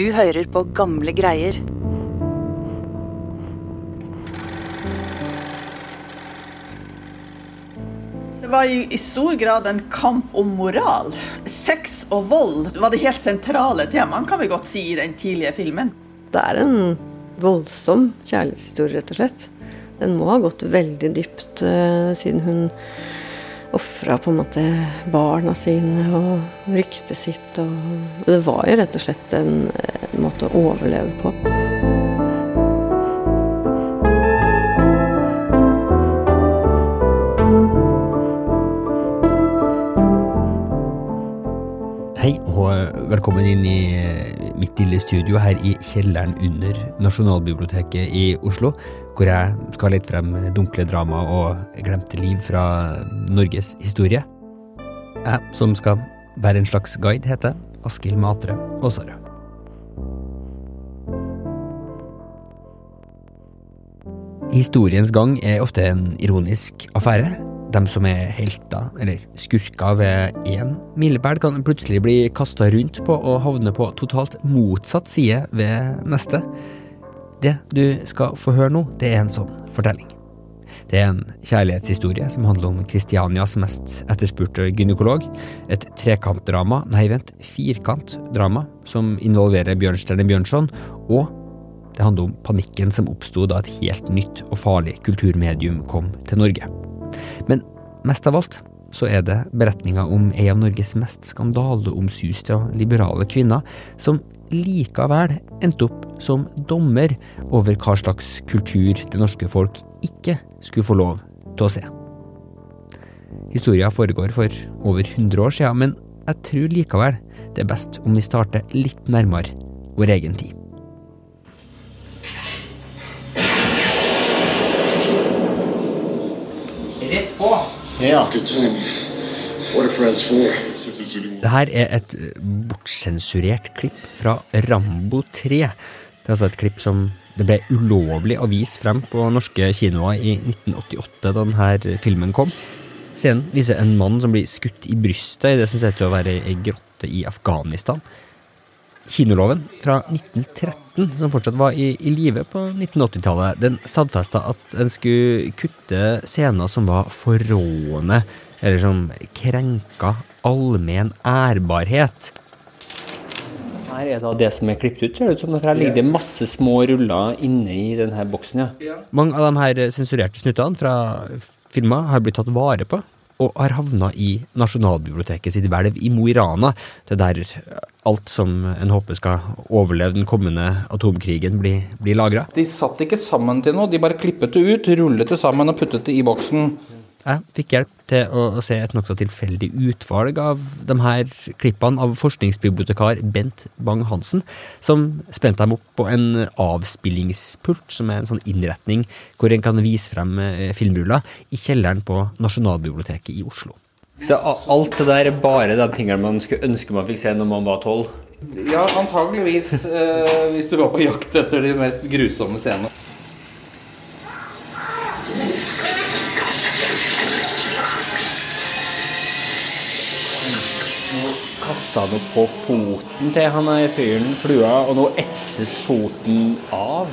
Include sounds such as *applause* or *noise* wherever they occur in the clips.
Du hører på gamle greier. Det var i, stor grad en kamp om moral. Sex og vold var det helt sentrale temaet, kan vi godt si, i den tidlige filmen. Det er en voldsom kjærlighetshistorie, rett og slett. Den må ha gått veldig dypt, uh, siden hun ofra på en måte barna sine og ryktet sitt. Og det var jo rett og slett en, en måte å overleve på. Hei og velkommen inn i mitt lille studio her i kjelleren under Nasjonalbiblioteket i Oslo, hvor jeg skal lete frem dunkle drama og glemte liv fra Norges historie. Jeg som skal være en slags guide, heter Askild Matre Aasarød. Historiens gang er ofte en ironisk affære. De som er helter, eller skurker ved én milepæl, kan plutselig bli kasta rundt på og havne på totalt motsatt side ved neste. Det du skal få høre nå, det er en sånn fortelling. Det er en kjærlighetshistorie som handler om Kristianias mest etterspurte gynekolog. Et trekantdrama, nei vent, firkantdrama, som involverer Bjørnstjerne Bjørnson, og det handler om panikken som oppsto da et helt nytt og farlig kulturmedium kom til Norge. Men mest av alt så er det beretninga om ei av Norges mest skandaleomsuste liberale kvinner, som likevel endte opp som dommer over hva slags kultur det norske folk ikke skulle få lov til å se. Historia foregår for over 100 år siden, men jeg tror likevel det er best om vi starter litt nærmere vår egen tid. På! Ja. Good timing. What are friends for? Det her er et bortsensurert klipp fra Rambo 3. Det er altså et klipp som det ble ulovlig å vise frem på norske kinoer i 1988 da denne filmen kom. Scenen viser en mann som blir skutt i brystet i det som ser ut til å være ei grotte i Afghanistan. Kinoloven fra 1913, som fortsatt var i, i live på 1980-tallet, den stadfesta at en skulle kutte scener som var forrådende, eller som krenka allmenn ærbarhet. Her er da det som er klippet ut, ser det ut som. For her ligger det masse små ruller inne i denne boksen, ja. Mange av de her sensurerte snuttene fra filmer har blitt tatt vare på og har havna i Nasjonalbiblioteket sitt hvelv i Mo i Rana. Det er der alt som en håper skal overleve den kommende atomkrigen, blir, blir lagra. De satt ikke sammen til noe, de bare klippet det ut, rullet det sammen og puttet det i boksen. Jeg fikk hjelp til å, å se et nokså tilfeldig utvalg av de her klippene av forskningsbibliotekar Bent Bang-Hansen, som spente dem opp på en avspillingspult, som er en sånn innretning hvor en kan vise frem eh, filmruller, i kjelleren på Nasjonalbiblioteket i Oslo. Så alt det der er bare de tingene man skulle ønske man fikk se når man var tolv? Ja, antageligvis. Eh, hvis du var på jakt etter de mest grusomme scenene. Kasta han opp på foten til han fyren, flua, og nå etses foten av.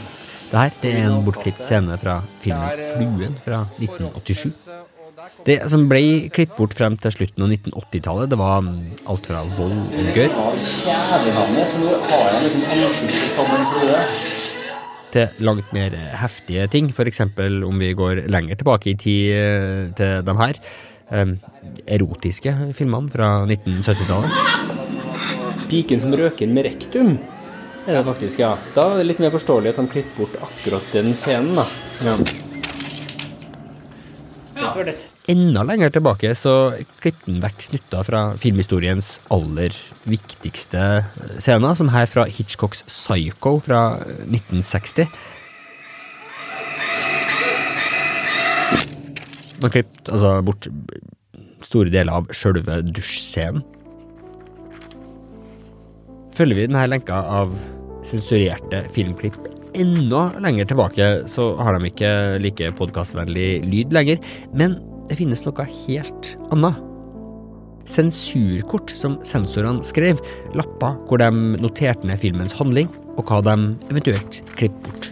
Det her det er en bortklipt scene fra filmen 'Fluen' fra 1987. Det som ble klippet bort frem til slutten av 1980-tallet, det var alt fra vold og gørr til langt mer heftige ting. F.eks. om vi går lenger tilbake i tid eh, til dem her eh, erotiske filmene fra 1970-tallet. Piken som røker med rektum. Er det faktisk, ja. Da er det litt mer forståelig at han klipper bort akkurat den scenen, da. Ja. Enda lenger tilbake så klippet han vekk snutter fra filmhistoriens aller viktigste scener, som her fra Hitchcocks Psycho fra 1960. Man klippet altså bort store deler av sjølve dusjscenen. Følger vi denne lenka av sensurerte filmklipp enda lenger tilbake, så har de ikke like podkastvennlig lyd lenger, men det finnes noe helt annet. sensurkort som sensorene skrev, lapper hvor de noterte ned filmens handling, og hva de eventuelt klippet bort.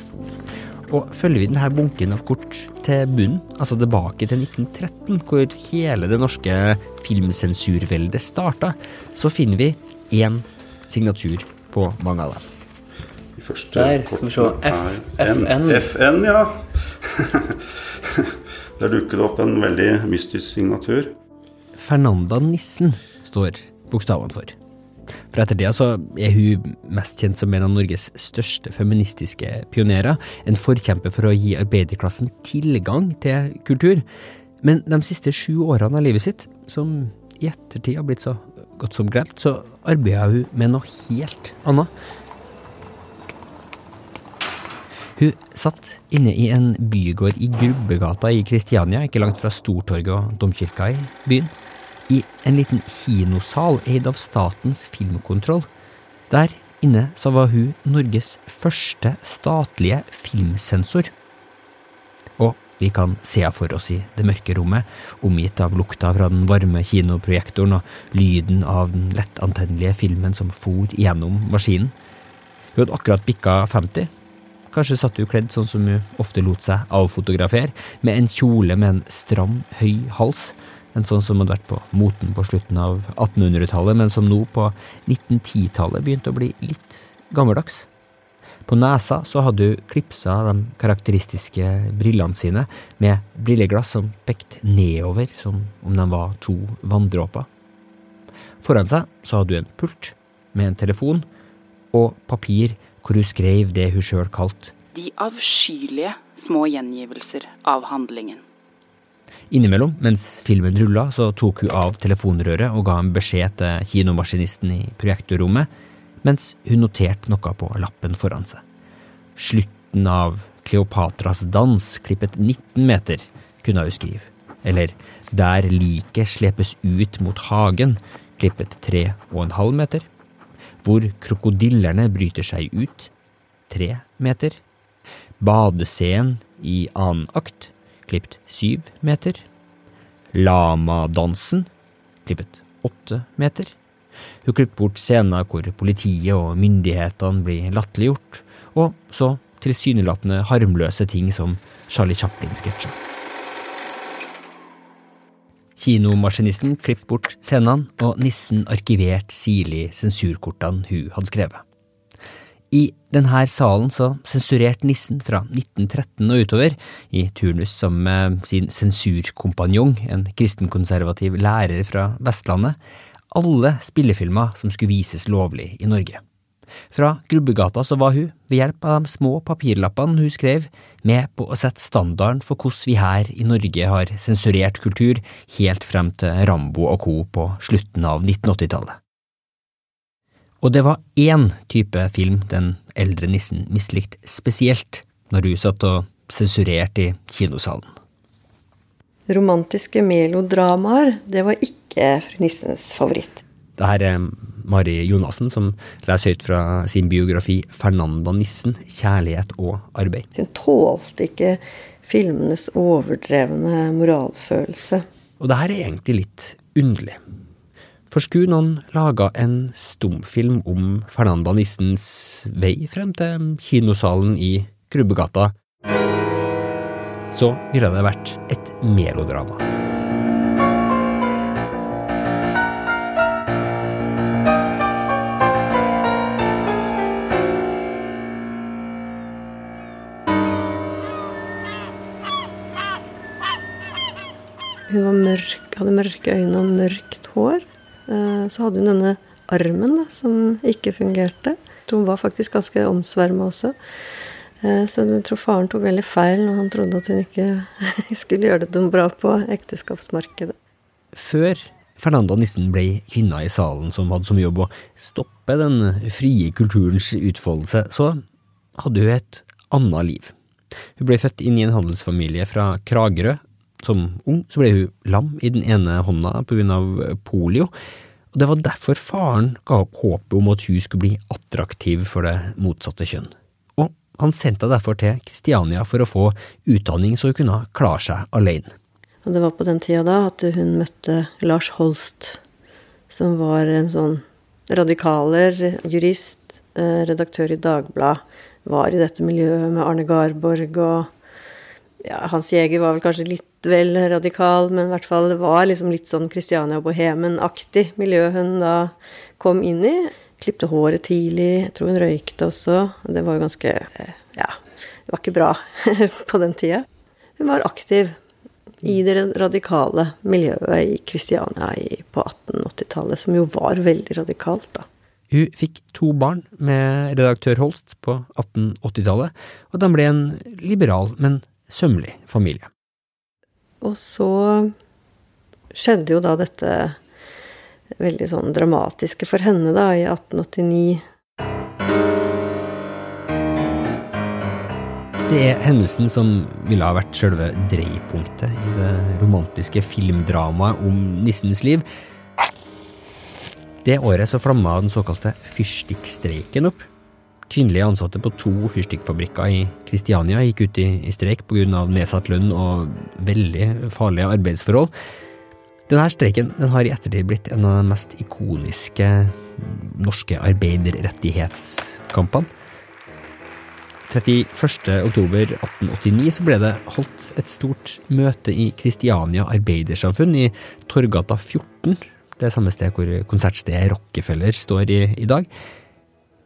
Og følger vi denne bunken av kort til bunnen, altså tilbake til 1913, hvor hele det norske filmsensurveldet starta, så finner vi én signatur på mange av dem. De første Der skal vi se. F- FN. FN, ja. *laughs* Der dukker det opp en veldig mystisk signatur. Fernanda Nissen står bokstavene for. For ettertida så er hun mest kjent som en av Norges største feministiske pionerer. En forkjemper for å gi arbeiderklassen tilgang til kultur. Men de siste sju årene av livet sitt, som i ettertid har blitt så godt som glemt, så arbeider hun med noe helt annet. Hun satt inne i en bygård i Grubbegata i Kristiania, ikke langt fra Stortorget og domkirka i byen, i en liten kinosal eid av Statens filmkontroll. Der inne så var hun Norges første statlige filmsensor. Og vi kan se henne for oss i det mørke rommet, omgitt av lukta fra den varme kinoprojektoren og lyden av den lettantennelige filmen som for gjennom maskinen. Hun hadde akkurat bikka 50. Kanskje satt hun kledd sånn som hun ofte lot seg avfotografere, med en kjole med en stram, høy hals, en sånn som hadde vært på moten på slutten av 1800-tallet, men som nå på 1910-tallet begynte å bli litt gammeldags. På nesa så hadde hun klipsa de karakteristiske brillene sine med brilleglass som pekte nedover, som om de var to vanndråper. Foran seg så hadde hun en pult med en telefon og papir hvor hun skrev det hun sjøl kalte De avskyelige små gjengivelser av handlingen. Innimellom, mens filmen rulla, så tok hun av telefonrøret og ga en beskjed til kinomaskinisten i projektorrommet, mens hun noterte noe på lappen foran seg. Slutten av Kleopatras dans, klippet 19 meter, kunne hun skrive. Eller Der liket slepes ut mot hagen, klippet 3,5 meter. Hvor krokodillerne bryter seg ut, 3 meter. Badescenen i annen akt, klippet syv meter. Lamadansen, klippet åtte meter. Hun klippet bort scener hvor politiet og myndighetene blir latterliggjort, og så tilsynelatende harmløse ting som Charlie Chaplin-sketsjer. Kinomaskinisten klippet bort scenene, og nissen arkiverte sirlig sensurkortene hun hadde skrevet. I denne salen så sensurerte nissen fra 1913 og utover, i turnus som med sin sensurkompanjong, en kristenkonservativ lærer fra Vestlandet, alle spillefilmer som skulle vises lovlig i Norge. Fra Grubbegata så var hun, ved hjelp av de små papirlappene hun skrev, med på å sette standarden for hvordan vi her i Norge har sensurert kultur helt frem til Rambo og co. på slutten av 1980-tallet. Og det var én type film den eldre nissen mislikte spesielt når hun satt og sensurerte i kinosalen. Romantiske melodramaer, det var ikke fru Nissens favoritt. Det her er Mari Jonassen som leser høyt fra sin biografi Fernanda Nissen, kjærlighet og arbeid. Hun tålte ikke filmenes overdrevne moralfølelse. Og det her er egentlig litt underlig. For skulle noen laga en stumfilm om Fernanda Nissens vei frem til kinosalen i Grubbegata, så ville det vært et melodrama. Hun var mørk, hadde mørke øyne og mørkt hår. Eh, Så hadde hun denne armen da, som ikke fungerte. Hun var faktisk ganske omsverma også. Eh, Så jeg tror faren tok veldig feil når han trodde at hun ikke *laughs* skulle gjøre det noe bra på ekteskapsmarkedet. Før Fernanda Nissen ble kvinna i salen som hadde som jobb å stoppe den frie kulturens utfoldelse, så hadde hun et annet liv. Hun ble født inn i en handelsfamilie fra Kragerø. Som ung så ble hun lam i den ene hånda på grunn av polio. Og det var derfor faren ga opp håpet om at hun skulle bli attraktiv for det motsatte kjønn. Og han sendte henne derfor til Kristiania for å få utdanning så hun kunne klare seg alene. Og det var på den tida da at hun møtte Lars Holst, som var en sånn radikaler, jurist, eh, redaktør i Dagbladet, var i dette miljøet med Arne Garborg og ja, Hans Jæger var vel kanskje litt vel radikal, men i hvert fall det var liksom litt sånn Christiania Bohemen-aktig miljø hun da kom inn i. Klipte håret tidlig, jeg tror hun røykte også. Det var jo ganske eh, Ja, det var ikke bra *laughs* på den tida. Hun var aktiv i det radikale miljøet i Kristiania på 1880-tallet, som jo var veldig radikalt, da. Hun fikk to barn med redaktør Holst på 1880-tallet, og de ble en liberal, men sømmelig familie. Og så skjedde jo da dette veldig sånn dramatiske for henne, da, i 1889. Det er hendelsen som ville ha vært sjølve dreipunktet i det romantiske filmdramaet om nissens liv. Det året så flamma den såkalte fyrstikkstreiken opp. Kvinnelige ansatte på to fyrstikkfabrikker i Kristiania gikk ut i, i streik pga. nedsatt lønn og veldig farlige arbeidsforhold. Denne streiken den har i ettertid blitt en av de mest ikoniske norske arbeiderrettighetskampene. 31.10.1889 så ble det holdt et stort møte i Kristiania Arbeidersamfunn i Torgata 14. Det samme sted hvor konsertstedet Rockefeller står i, i dag.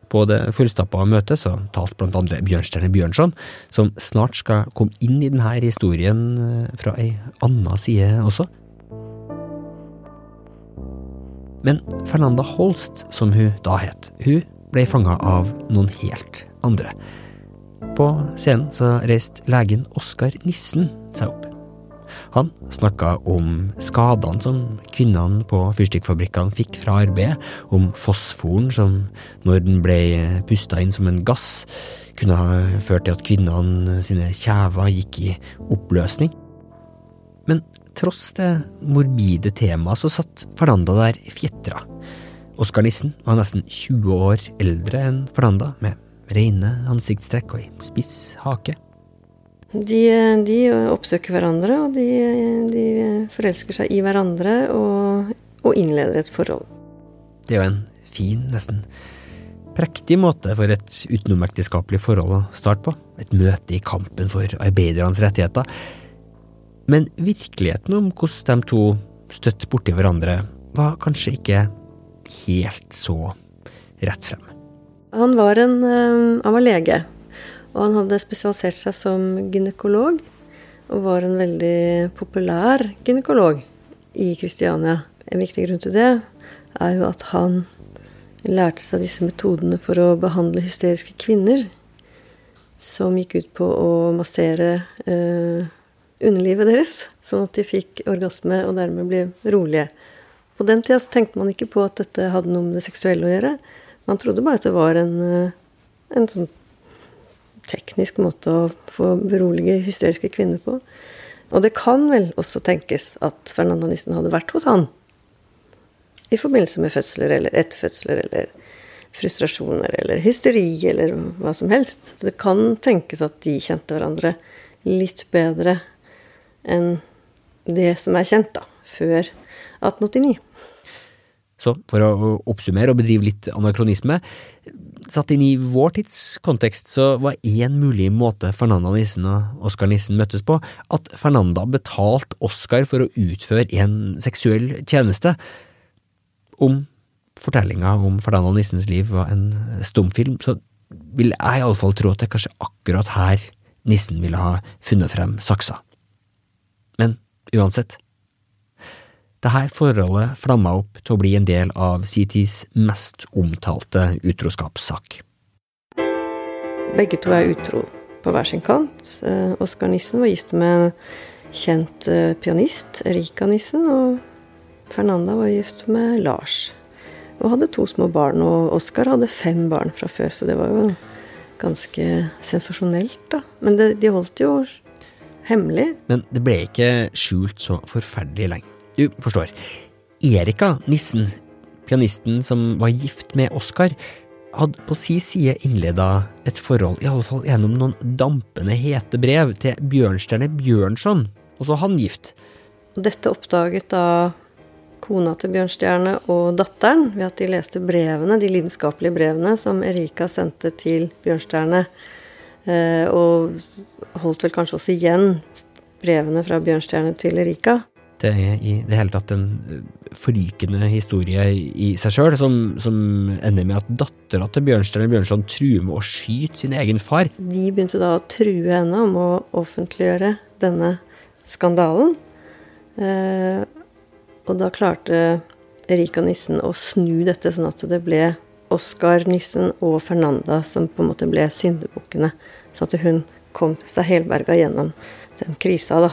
På det fullstappa møtet så talte blant andre Bjørnstjerne Bjørnson, som snart skal komme inn i denne historien eh, fra ei anna side også. Men Fernanda Holst, som hun da het, hun ble fanga av noen helt andre. På scenen så reiste legen Oskar Nissen seg opp. Han snakka om skadene som kvinnene på fyrstikkfabrikkene fikk fra arbeidet, om fosforen som, når den ble pusta inn som en gass, kunne ha ført til at kvinnene sine kjever gikk i oppløsning. Men tross det morbide temaet så satt Fernanda der fjetra. Oskar Nissen var nesten 20 år eldre enn Fernanda, med rene ansiktstrekk og ei spiss hake. De, de, oppsøker hverandre, og de, de, forelsker seg i hverandre og, og, innleder et forhold. Det er jo en fin, nesten prektig måte for et utenomekteskapelig forhold å starte på. Et møte i kampen for arbeidernes rettigheter. Men virkeligheten om hvordan de to støtte borti hverandre, var kanskje ikke helt så rett frem. Han var, en, han var lege, og han hadde spesialisert seg som gynekolog. Og var en veldig populær gynekolog i Kristiania. En viktig grunn til det er jo at han lærte seg disse metodene for å behandle hysteriske kvinner. Som gikk ut på å massere eh, underlivet deres, sånn at de fikk orgasme og dermed ble rolige. På den tida så tenkte man ikke på at dette hadde noe med det seksuelle å gjøre. Man trodde bare at det var en, eh, en sånn teknisk måte å få berolige hysteriske kvinner på. Og det kan vel også tenkes at Fernanda Nissen hadde vært hos han i forbindelse med fødsler eller etterfødsler eller frustrasjoner eller hysteri eller hva som helst. Så det kan tenkes at de kjente hverandre litt bedre enn det som er kjent, da, før 1889. Så for å oppsummere og bedrive litt anakronisme, satt inn i vår tids kontekst, så var én mulig måte Fernanda Nissen og Oskar Nissen møttes på, at Fernanda betalte Oskar for å utføre en seksuell tjeneste. Om fortellinga om Fernanda Nissens liv var en stumfilm, så vil jeg iallfall tro at det er kanskje akkurat her nissen ville ha funnet frem saksa. Men uansett, dette forholdet flamma opp til å bli en del av Citi's mest omtalte utroskapssak. Begge to er utro på hver sin kant. Eh, Oskar Nissen var gift med en kjent eh, pianist, Erika Nissen, og Fernanda var gift med Lars. Og hadde to små barn, og Oskar hadde fem barn fra før, så det var jo ganske sensasjonelt, da. Men det, de holdt jo hemmelig. Men det ble ikke skjult så forferdelig lenge. Du forstår. Erika Nissen, pianisten som var gift med Oskar, hadde på si side innleda et forhold, i alle fall gjennom noen dampende hete brev, til Bjørnstjerne Bjørnson, også han gift. Dette oppdaget da kona til Bjørnstjerne og datteren ved at de leste brevene, de lidenskapelige brevene som Erika sendte til Bjørnstjerne. Eh, og holdt vel kanskje også igjen brevene fra Bjørnstjerne til Erika. Det er i det hele tatt en eh, forrykende historie i seg sjøl, som, som, ender med at dattera til Bjørnstjerne Bjørnson truer med å skyte sin egen far. De begynte da å true henne om å offentliggjøre denne skandalen. Eh, og da klarte Erika Nissen å snu dette, sånn at det ble Oskar Nissen og Fernanda som på en måte ble syndebukkene. Så at hun kom seg helberga gjennom den krisa, da.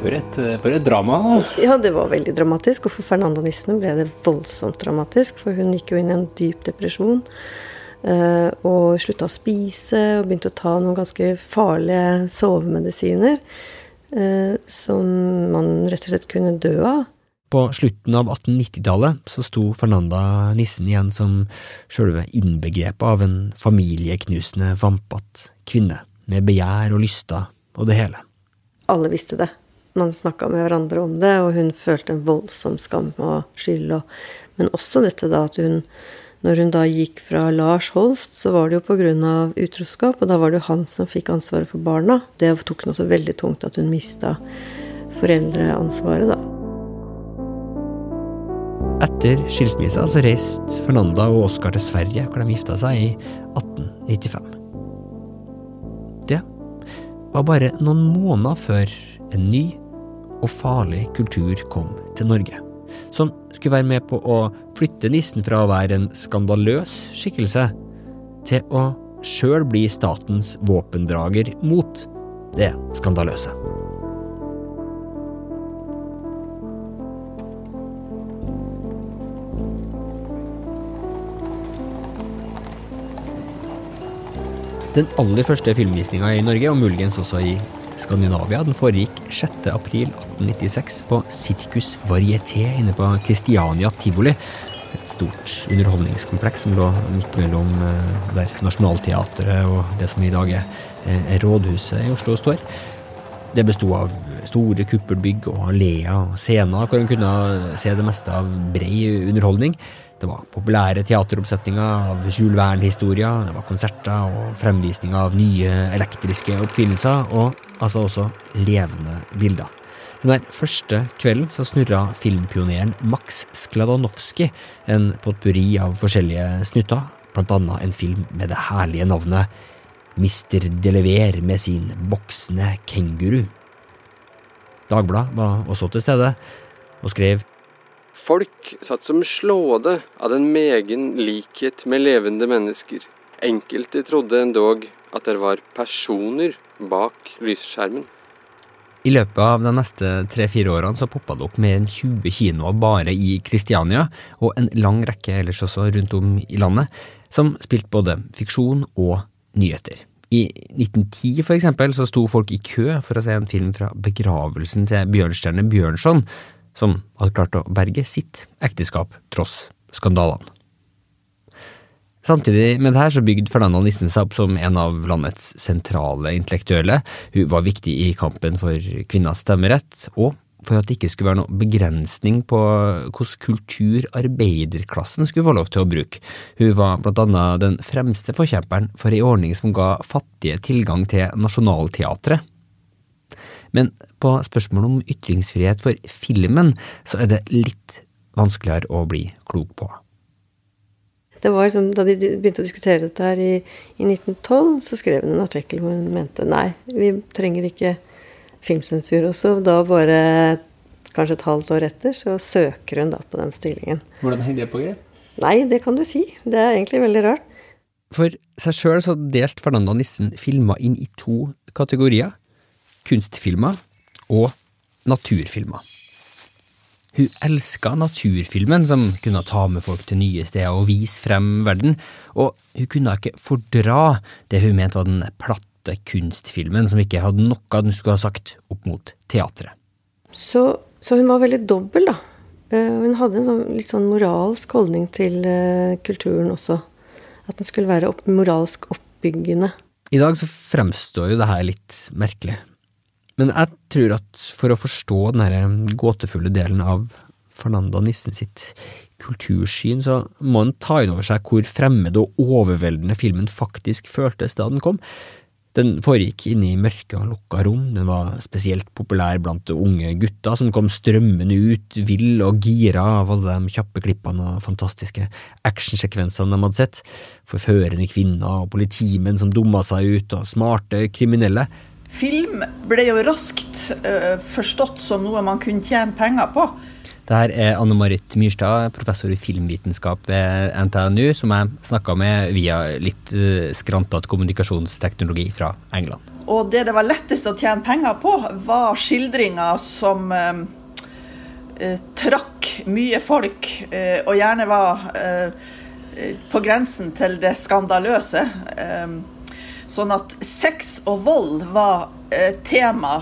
For et, for et drama. Ja, det var veldig dramatisk. Og for Fernanda Nissen ble det voldsomt dramatisk, for hun gikk jo inn i en dyp depresjon. Eh, og slutta å spise og begynte å ta noen ganske farlige sovemedisiner. Eh, som man rett og slett kunne dø av. På slutten av 1890-tallet så sto Fernanda Nissen igjen som sjølve innbegrepet av en familieknusende, vampete kvinne, med begjær og lyster og det hele. Alle visste det man snakka med hverandre om det, og hun følte en voldsom skam og skyld. Og, men også dette da at hun Når hun da gikk fra Lars Holst, så var det jo pga. utroskap, og da var det jo han som fikk ansvaret for barna. Det tok henne også veldig tungt at hun mista foreldreansvaret, da. Etter skilsmissa så reiste Fernanda og Oskar til Sverige, hvor de gifta seg i 1895. Det var bare noen måneder før en ny og farlig kultur kom til Norge, som skulle være med på å flytte nissen fra å være en skandaløs skikkelse til å sjøl bli statens våpendrager mot det skandaløse. Den aller første filmvisninga i Norge, og muligens også i Skandinavia, den foregikk 6.4.1896 på Circus Varieté inne på Christiania tivoli. Et stort underholdningskompleks som lå midt mellom eh, der Nationaltheatret og det som i dag er eh, Rådhuset i Oslo står. Det besto av store kuppelbygg og alleer og scener hvor en kunne se det meste av brei underholdning. Det var populære teateroppsetninger av Jules Verne-historier, det var konserter og fremvisninger av nye elektriske oppfinnelser, og altså også levende bilder. Den der første kvelden så snurra filmpioneren Max Skladanowski en potpurri av forskjellige snutter, blant annet en film med det herlige navnet Mr. Delever med sin boksende kenguru. Dagbladet var også til stede, og skrev Folk satt som slåede av den megen likhet med levende mennesker. Enkelte trodde endog at det var personer bak lysskjermen. I løpet av de neste tre-fire årene så poppa det opp mer enn 20 kinoer bare i Kristiania, og en lang rekke ellers også rundt om i landet, som spilte både fiksjon og nyheter. I 1910 for eksempel så sto folk i kø for å se en film fra begravelsen til Bjørnstjerne Bjørnson, som hadde klart å berge sitt ekteskap tross skandalene. Samtidig med det her så bygde Fernanda Nissen seg opp som en av landets sentrale intellektuelle. Hun var viktig i kampen for kvinners stemmerett, og for at det ikke skulle være noe begrensning på hvordan kultur arbeiderklassen skulle få lov til å bruke. Hun var blant annet den fremste forkjemperen for ei ordning som ga fattige tilgang til Nationaltheatret. Men på spørsmålet om ytringsfrihet for filmen, så er det litt vanskeligere å bli klok på. Det var liksom, Da de begynte å diskutere dette her i, i 1912, så skrev hun en artikkel hvor hun mente nei, vi trenger ikke filmsensur. også. da bare kanskje et halvt år etter, så søker hun da på den stillingen. Hvordan henger det på grep? Nei, det kan du si. Det er egentlig veldig rart. For seg sjøl så delte Fernanda Nissen filmer inn i to kategorier kunstfilmer og naturfilmer. Hun elska naturfilmen, som kunne ta med folk til nye steder og vise frem verden, og hun kunne ikke fordra det hun mente var den platte kunstfilmen som ikke hadde noe hun skulle ha sagt opp mot teatret. Så, så hun var veldig dobbel, da. Eh, hun hadde en sånn, litt sånn moralsk holdning til uh, kulturen også. At den skulle være opp, moralsk oppbyggende. I dag så fremstår jo det her litt merkelig, men jeg tror at for å forstå den gåtefulle delen av Fernanda Nissen sitt kultursyn, så må en ta inn over seg hvor fremmed og overveldende filmen faktisk føltes da den kom. Den foregikk inne i mørke og lukka rom, den var spesielt populær blant unge gutter som kom strømmende ut, vill og gira av alle de kjappe klippene og fantastiske actionsekvensene de hadde sett, forførende kvinner og politimenn som dumma seg ut, og smarte kriminelle. Film ble jo raskt uh, forstått som noe man kunne tjene penger på. Det her er Anne Marit Myrstad, professor i filmvitenskap ved NTNU, som jeg snakka med via litt uh, skrantete kommunikasjonsteknologi fra England. Og det det var lettest å tjene penger på, var skildringer som uh, trakk mye folk, og gjerne var på grensen til det skandaløse. Sånn at sex og vold var tema,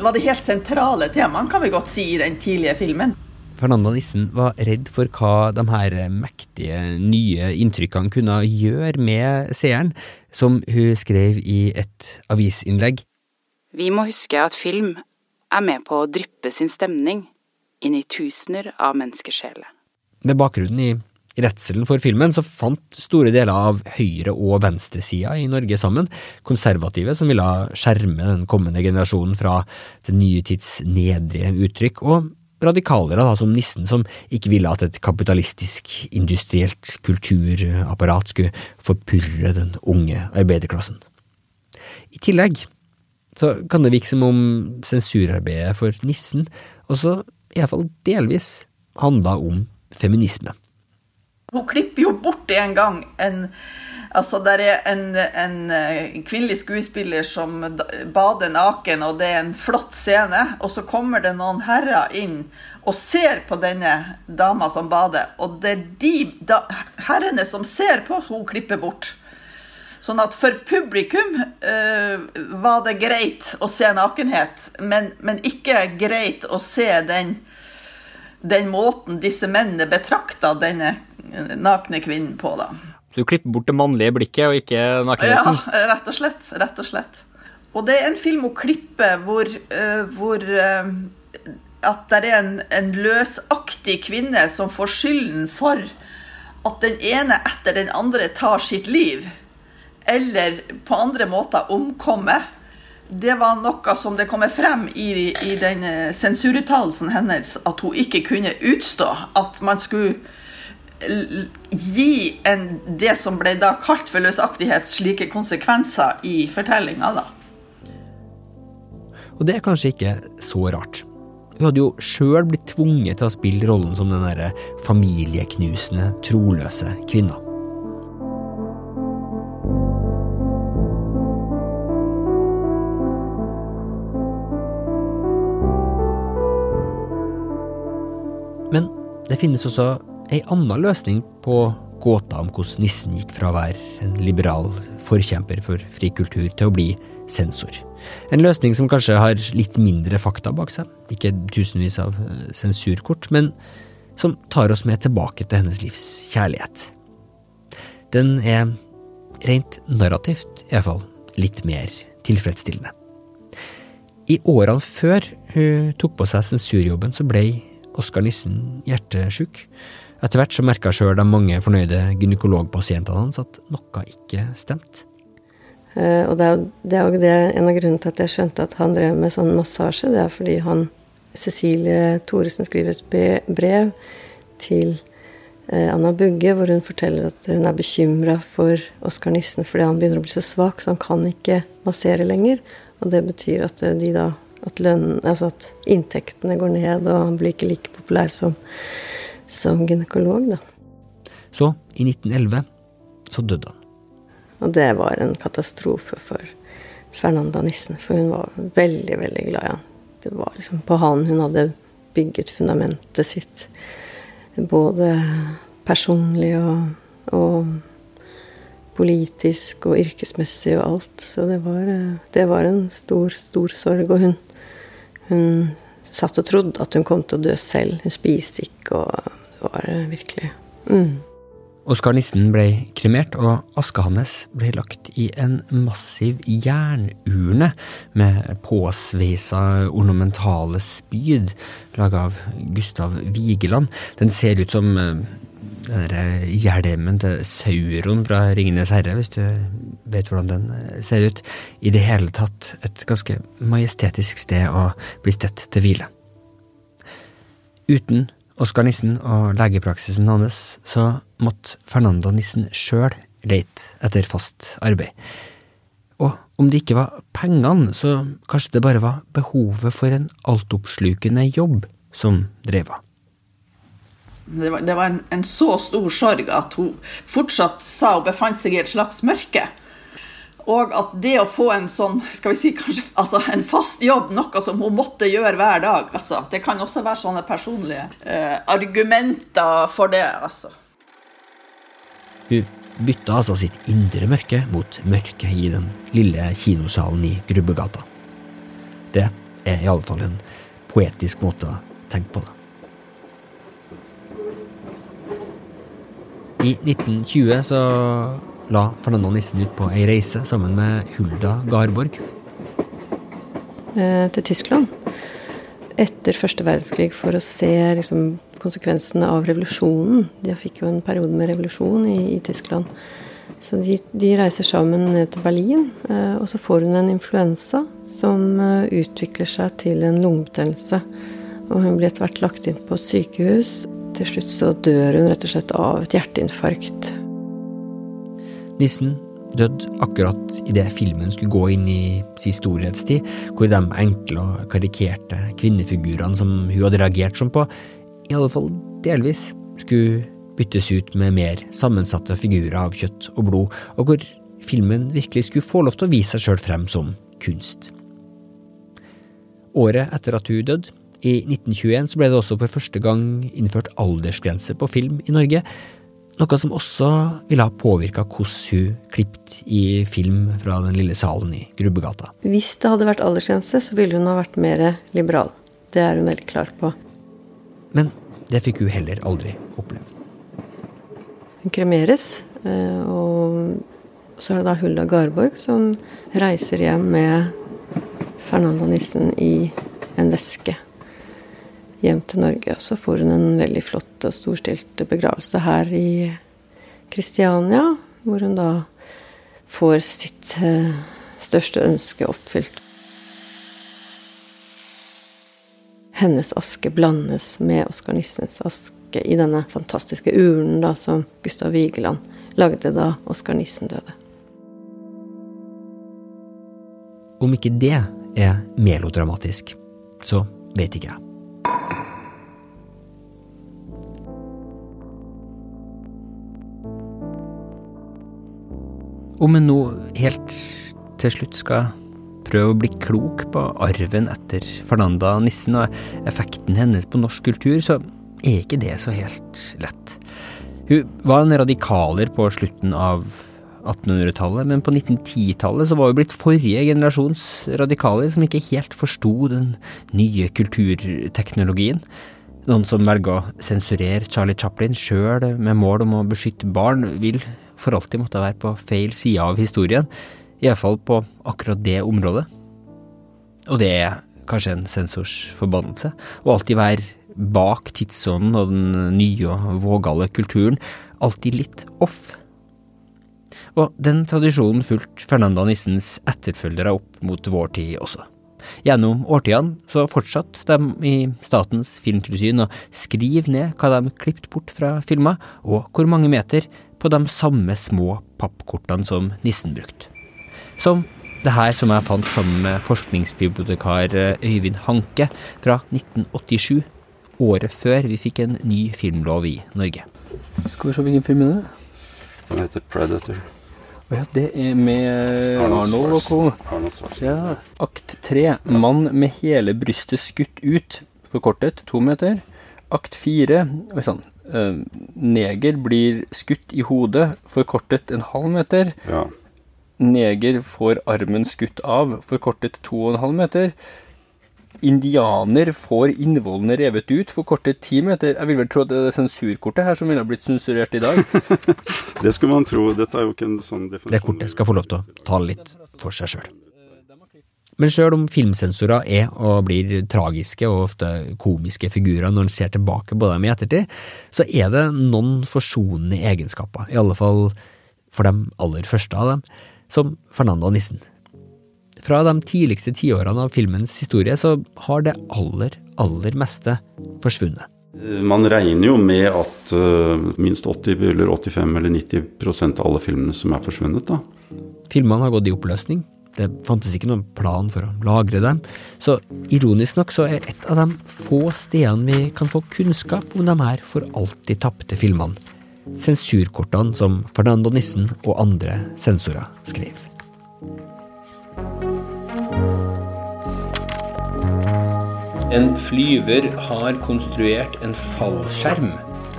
var det helt sentrale temaet, kan vi godt si, i den tidlige filmen. Fernanda Nissen var redd for hva de her mektige, nye inntrykkene kunne gjøre med seeren, som hun skrev i et avisinnlegg. Vi må huske at film er med på å dryppe sin stemning inn i tusener av menneskesjeler. Med bakgrunnen i redselen for filmen så fant store deler av høyre- og venstresida i Norge sammen, konservative som ville skjerme den kommende generasjonen fra den nye tids nedrige uttrykk, og radikalere da, som Nissen, som ikke ville at et kapitalistisk, industrielt kulturapparat skulle forpurre den unge arbeiderklassen. I tillegg så kan det virke som om sensurarbeidet for Nissen også iallfall delvis handla om feminisme. Hun klipper jo bort en gang en Altså, der er en, en, eh, kvinnelig skuespiller som bader naken, og det er en flott scene. Og så kommer det noen herrer inn og ser på denne dama som bader. Og det er de da, herrene som ser på, hun klipper bort. Sånn at for publikum uh, var det greit å se nakenhet, men, men ikke greit å se den, den måten disse mennene betrakta denne nakne kvinnen på. da. Du klipper bort det mannlige blikket og ikke nakenheten? Ja, rett og slett. Rett og slett. Og det er en film å klippe hvor, uh, hvor uh, at det er en, en, løsaktig kvinne som får skylden for at den ene etter den andre tar sitt liv, eller på andre måter omkommer. Det var noe som det kommer frem i, i den sensuruttalelsen hennes, at hun ikke kunne utstå. At man skulle gi en, det som ble da kalt for løsaktighet, slike konsekvenser i fortellinga, da. Og det er kanskje ikke så rart. Hun hadde jo sjøl blitt tvunget til å spille rollen som den derre familieknusende, troløse kvinna. Men det finnes også ei anna løsning på gåta om hvordan nissen gikk fra å være en liberal forkjemper for fri kultur til å bli sensor. En løsning som kanskje har litt mindre fakta bak seg, ikke tusenvis av eh, sensurkort, men som tar oss med tilbake til hennes livs kjærlighet. Den er rent narrativt iallfall litt mer tilfredsstillende. I årene før hun tok på seg sensurjobben, så ble Oskar Nissen hjertesjuk. Etter hvert så merka sjøl de mange fornøyde gynekologpasientene hans at noe ikke stemte. Uh, og det er, det er det, en av grunnene til at jeg skjønte at han drev med sånn massasje. Det er fordi han, Cecilie Thoresen skriver et brev til uh, Anna Bugge hvor hun forteller at hun er bekymra for Oskar Nissen fordi han begynner å bli så svak, så han kan ikke massere lenger. Og det betyr at eh, de da at, lønnen, altså at inntektene går ned, og han blir ikke like populær som, som gynekolog, da. Så, i 1911, så døde han. Og det var en katastrofe for Fernanda Nissen, for hun var veldig, veldig glad i han. Det var liksom på han hun hadde bygget fundamentet sitt. Både personlig og, og politisk og yrkesmessig og alt. Så det var, det var en stor, stor sorg. Og hun, hun satt og trodde at hun kom til å dø selv. Hun spiste ikke og var virkelig mm. Oskar Nissen ble kremert, og aska hans ble lagt i en massiv jernurne med påsveisa ornamentale spyd laga av Gustav Vigeland. Den ser ut som eh, den der hjelmen til Sauron fra Ringenes herre, hvis du vet hvordan den eh, ser ut. I det hele tatt et ganske majestetisk sted å bli stett til hvile. Uten Oskar Nissen og legepraksisen hans, så måtte Fernanda Nissen sjøl leite etter fast arbeid. Og om det ikke var pengene, så kanskje det bare var behovet for en altoppslukende jobb som drev henne. Det var, det var en, en, så stor sorg at hun fortsatt sa hun befant seg i et slags mørke. Og at det å få en sånn, skal vi si kanskje, altså en fast jobb, noe som hun måtte gjøre hver dag altså, Det kan også være sånne personlige eh, argumenter for det. altså. Hun bytta altså sitt indre mørke mot mørket i den lille kinosalen i Grubbegata. Det er i alle fall en poetisk måte å tenke på det. I 1920 så la Fernando Nissen ut på ei reise sammen med Hulda Garborg. Eh, til Tyskland etter første verdenskrig for å se liksom, konsekvensene av revolusjonen. De fikk jo en periode med revolusjon i, i Tyskland. Så de, de, reiser sammen ned til Berlin, eh, og så får hun en influensa som eh, utvikler seg til en lungebetennelse. Og hun blir etter hvert lagt inn på sykehus til slutt så dør hun rett og slett av et hjerteinfarkt. Nissen døde akkurat idet filmen skulle gå inn i sin storhetstid, hvor de enkle og karikerte kvinnefigurene som hun hadde reagert som på, i alle fall delvis skulle byttes ut med mer sammensatte figurer av kjøtt og blod, og hvor filmen virkelig skulle få lov til å vise seg sjøl frem som kunst. Året etter at hun døde, i 1921 så ble det også for første gang innført aldersgrense på film i Norge, noe som også ville ha påvirka hvordan hun klippet i film fra den lille salen i Grubbegata. Hvis det hadde vært aldersgrense, så ville hun ha vært mer liberal. Det er hun veldig klar på. Men det fikk hun heller aldri oppleve. Hun kremeres, eh, og så er det da Hulda Garborg som reiser hjem med Fernanda Nissen i en veske hjem til Norge. Og så får hun en veldig flott og storstilt begravelse her i Kristiania, hvor hun da får sitt eh, største ønske oppfylt. Hennes aske blandes med Oskar Nissens aske i denne fantastiske urnen da, som Gustav Vigeland lagde da Oskar Nissen døde. Om ikke det er melodramatisk, så vet ikke jeg. Om en nå helt til slutt skal prøve å bli klok på arven etter Fernanda Nissen og effekten hennes på norsk kultur, så er ikke det så helt lett. Hun var en radikaler på slutten av 1800-tallet, men på 1910-tallet så var hun blitt forrige generasjons radikaler som ikke helt forsto den nye kulturteknologien. Noen som velger å sensurere Charlie Chaplin sjøl med mål om å beskytte barn, vil for alltid måtte være på feil side av historien, iallfall på akkurat det området. Og det er kanskje en sensors forbannelse, å alltid være bak tidsånden og den nye og vågale kulturen, alltid litt off. Og den tradisjonen fulgte Fernanda Nissens etterfølgere opp mot vår tid også. Gjennom årtidene så fortsatte de i Statens filmtilsyn å skrive ned hva de klippet bort fra filmer, og hvor mange meter på de samme små pappkortene som nissen brukte. Som det her som jeg fant sammen med forskningsbibliotekar eh, Øyvind Hanke fra 1987, året før vi fikk en ny filmlov i Norge. Skal vi se hvilken film er det? Den heter Predator. Å ja, det er med Arnold og co. Ja. Akt tre. Mann med hele brystet skutt ut. Forkortet to meter. Akt fire. sånn. Uh, neger blir skutt i hodet, forkortet en halv meter. Ja. Neger får armen skutt av, forkortet to og en halv meter. indianer får innvollene revet ut forkortet ti meter. Jeg vil vel tro at det er sensurkortet her som ville ha blitt sensurert i dag. *laughs* Det skulle man tro. Dette er jo ikke en sånn Det kortet skal få lov til å tale litt for seg sjøl. Men sjøl om filmsensorer er og blir tragiske og ofte komiske figurer når en ser tilbake på dem i ettertid, så er det noen forsonende egenskaper, i alle fall for de aller første av dem, som Fernanda Nissen. Fra de tidligste tiårene av filmens historie så har det aller, aller meste forsvunnet. Man regner jo med at eh, minst 80 eller 85 eller 90% av alle filmene som er forsvunnet. da. Filmene har gått i oppløsning. Det fantes ikke noen plan for å lagre dem, så ironisk nok så er et av de få stedene vi kan få kunnskap om de her for alltid tapte filmene, sensurkortene som Fernando Nissen og andre sensorer skrev. En flyver har konstruert en fallskjerm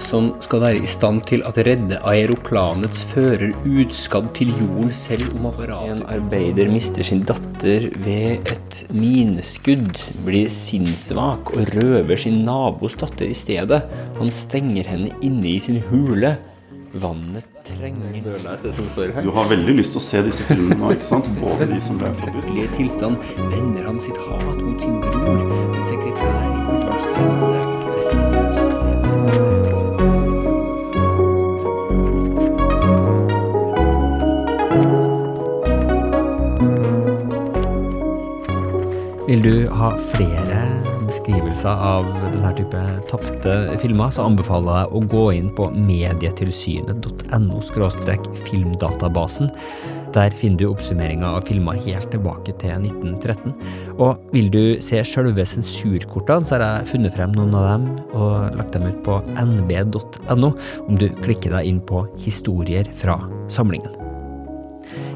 som skal være i stand til at redde aeroplanets fører utskadd til jorden selv om apparatet En arbeider mister sin datter ved et mineskudd, blir sinnssvak og røver sin nabos datter i stedet. Han stenger henne inne i sin hule. Vannet trenger. Du har veldig lyst til å se disse filmene nå, ikke sant? Både de som ble forbudt. I tilstand vender han sitt hat mot sin bror, en sekretær i utenlandstjeneste. Vil du ha flere beskrivelser av denne type tapte filmer, så anbefaler jeg å gå inn på medietilsynet.no filmdatabasen. Der finner du oppsummeringa av filmer helt tilbake til 1913. Og vil du se sjølve sensurkortene, så har jeg funnet frem noen av dem og lagt dem ut på nb.no, om du klikker deg inn på historier fra samlingen.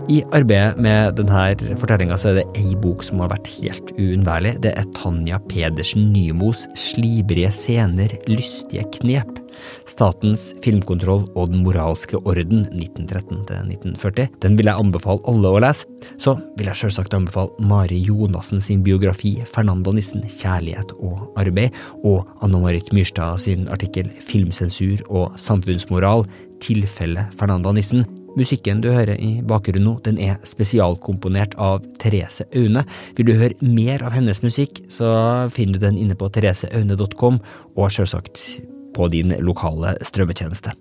I arbeidet med denne fortellinga er det ei bok som har vært helt uunnværlig. Det er Tanja Pedersen Nymos Slibrige scener, lystige knep. Statens filmkontroll og Den moralske orden 1913-1940. Den vil jeg anbefale alle å lese. Så vil jeg selvsagt anbefale Mari Jonassen sin biografi Fernanda Nissen, kjærlighet og arbeid, og Anna-Marit Myrstad sin artikkel Filmsensur og samfunnsmoral, tilfelle Fernanda Nissen. Musikken du hører i bakgrunnen nå, den er spesialkomponert av Therese Aune. Vil du høre mer av hennes musikk, så finner du den inne på thereseaune.com, og selvsagt på din lokale strømmetjeneste.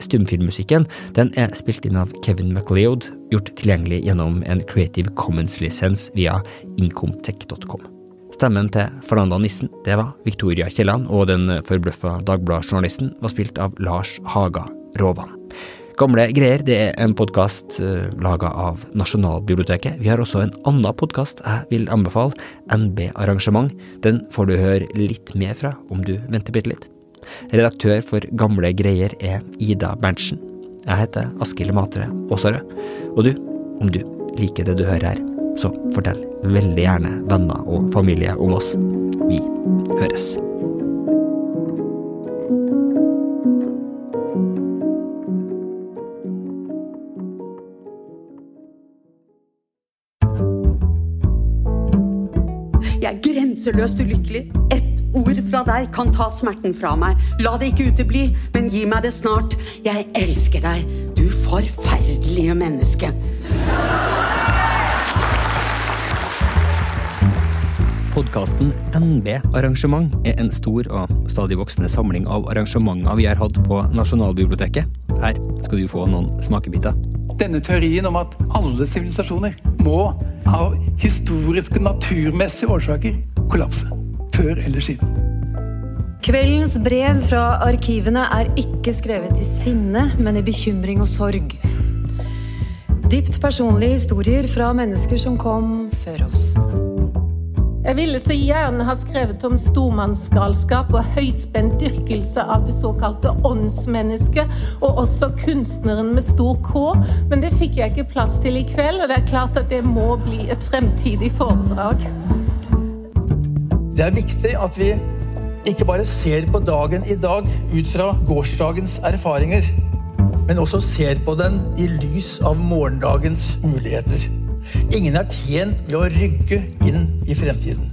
Stumfilmmusikken den er spilt inn av Kevin MacLeod, gjort tilgjengelig gjennom en Creative Commons-lisens via incomtech.com. Stemmen til Fernanda Nissen det var Victoria Kielland, og den forbløffa Dagbladet-journalisten var spilt av Lars Haga Råvan. Gamle greier det er en podkast uh, laga av Nasjonalbiblioteket. Vi har også en annen podkast jeg vil anbefale, NB Arrangement. Den får du høre litt mer fra om du venter bitte litt. Redaktør for Gamle greier er Ida Berntsen. Jeg heter Askild Matre Aasarød. Og du, om du liker det du hører her, så fortell veldig gjerne venner og familie om oss. Vi høres. Jeg er grenseløst ulykkelig. Ett ord fra deg kan ta smerten fra meg. La det ikke utebli, men gi meg det snart. Jeg elsker deg, du forferdelige menneske. Podkasten NB Arrangement er en stor og stadig voksende samling av arrangementer vi har hatt på Nasjonalbiblioteket. Her skal du få noen smakebiter. Denne teorien om at alle sivilisasjoner må av historiske, naturmessige årsaker kollapse. Før eller siden. Kveldens brev fra arkivene er ikke skrevet i sinne, men i bekymring og sorg. Dypt personlige historier fra mennesker som kom før oss. Jeg ville så gjerne ha skrevet om stormannsgalskap og høyspent dyrkelse av det såkalte åndsmennesket, og også kunstneren med stor K, men det fikk jeg ikke plass til i kveld, og det er klart at det må bli et fremtidig foredrag. Det er viktig at vi ikke bare ser på dagen i dag ut fra gårsdagens erfaringer, men også ser på den i lys av morgendagens muligheter. Ingen er tjent med å rygge inn i fremtiden.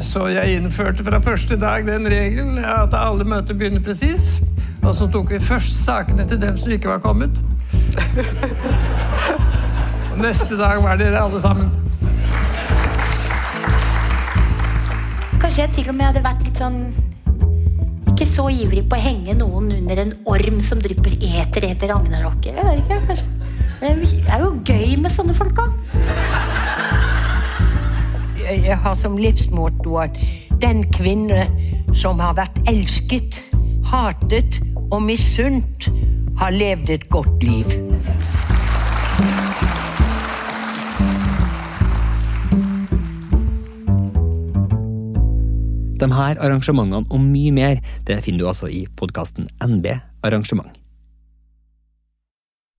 Så jeg innførte fra første dag den regelen at alle møter begynner presis. Og så tok vi først sakene til dem som ikke var kommet. Og neste dag var dere alle sammen. Kanskje jeg til og med hadde vært litt sånn Ikke så ivrig på å henge noen under en orm som drypper eter etter ragnarokket. Jeg vet ikke, kanskje. Men Det er jo gøy med sånne folk òg. Jeg har som livsmotto at den kvinne som har vært elsket, hatet og misunt, har levd et godt liv. De her arrangementene og mye mer det finner du altså i podkasten NB Arrangement.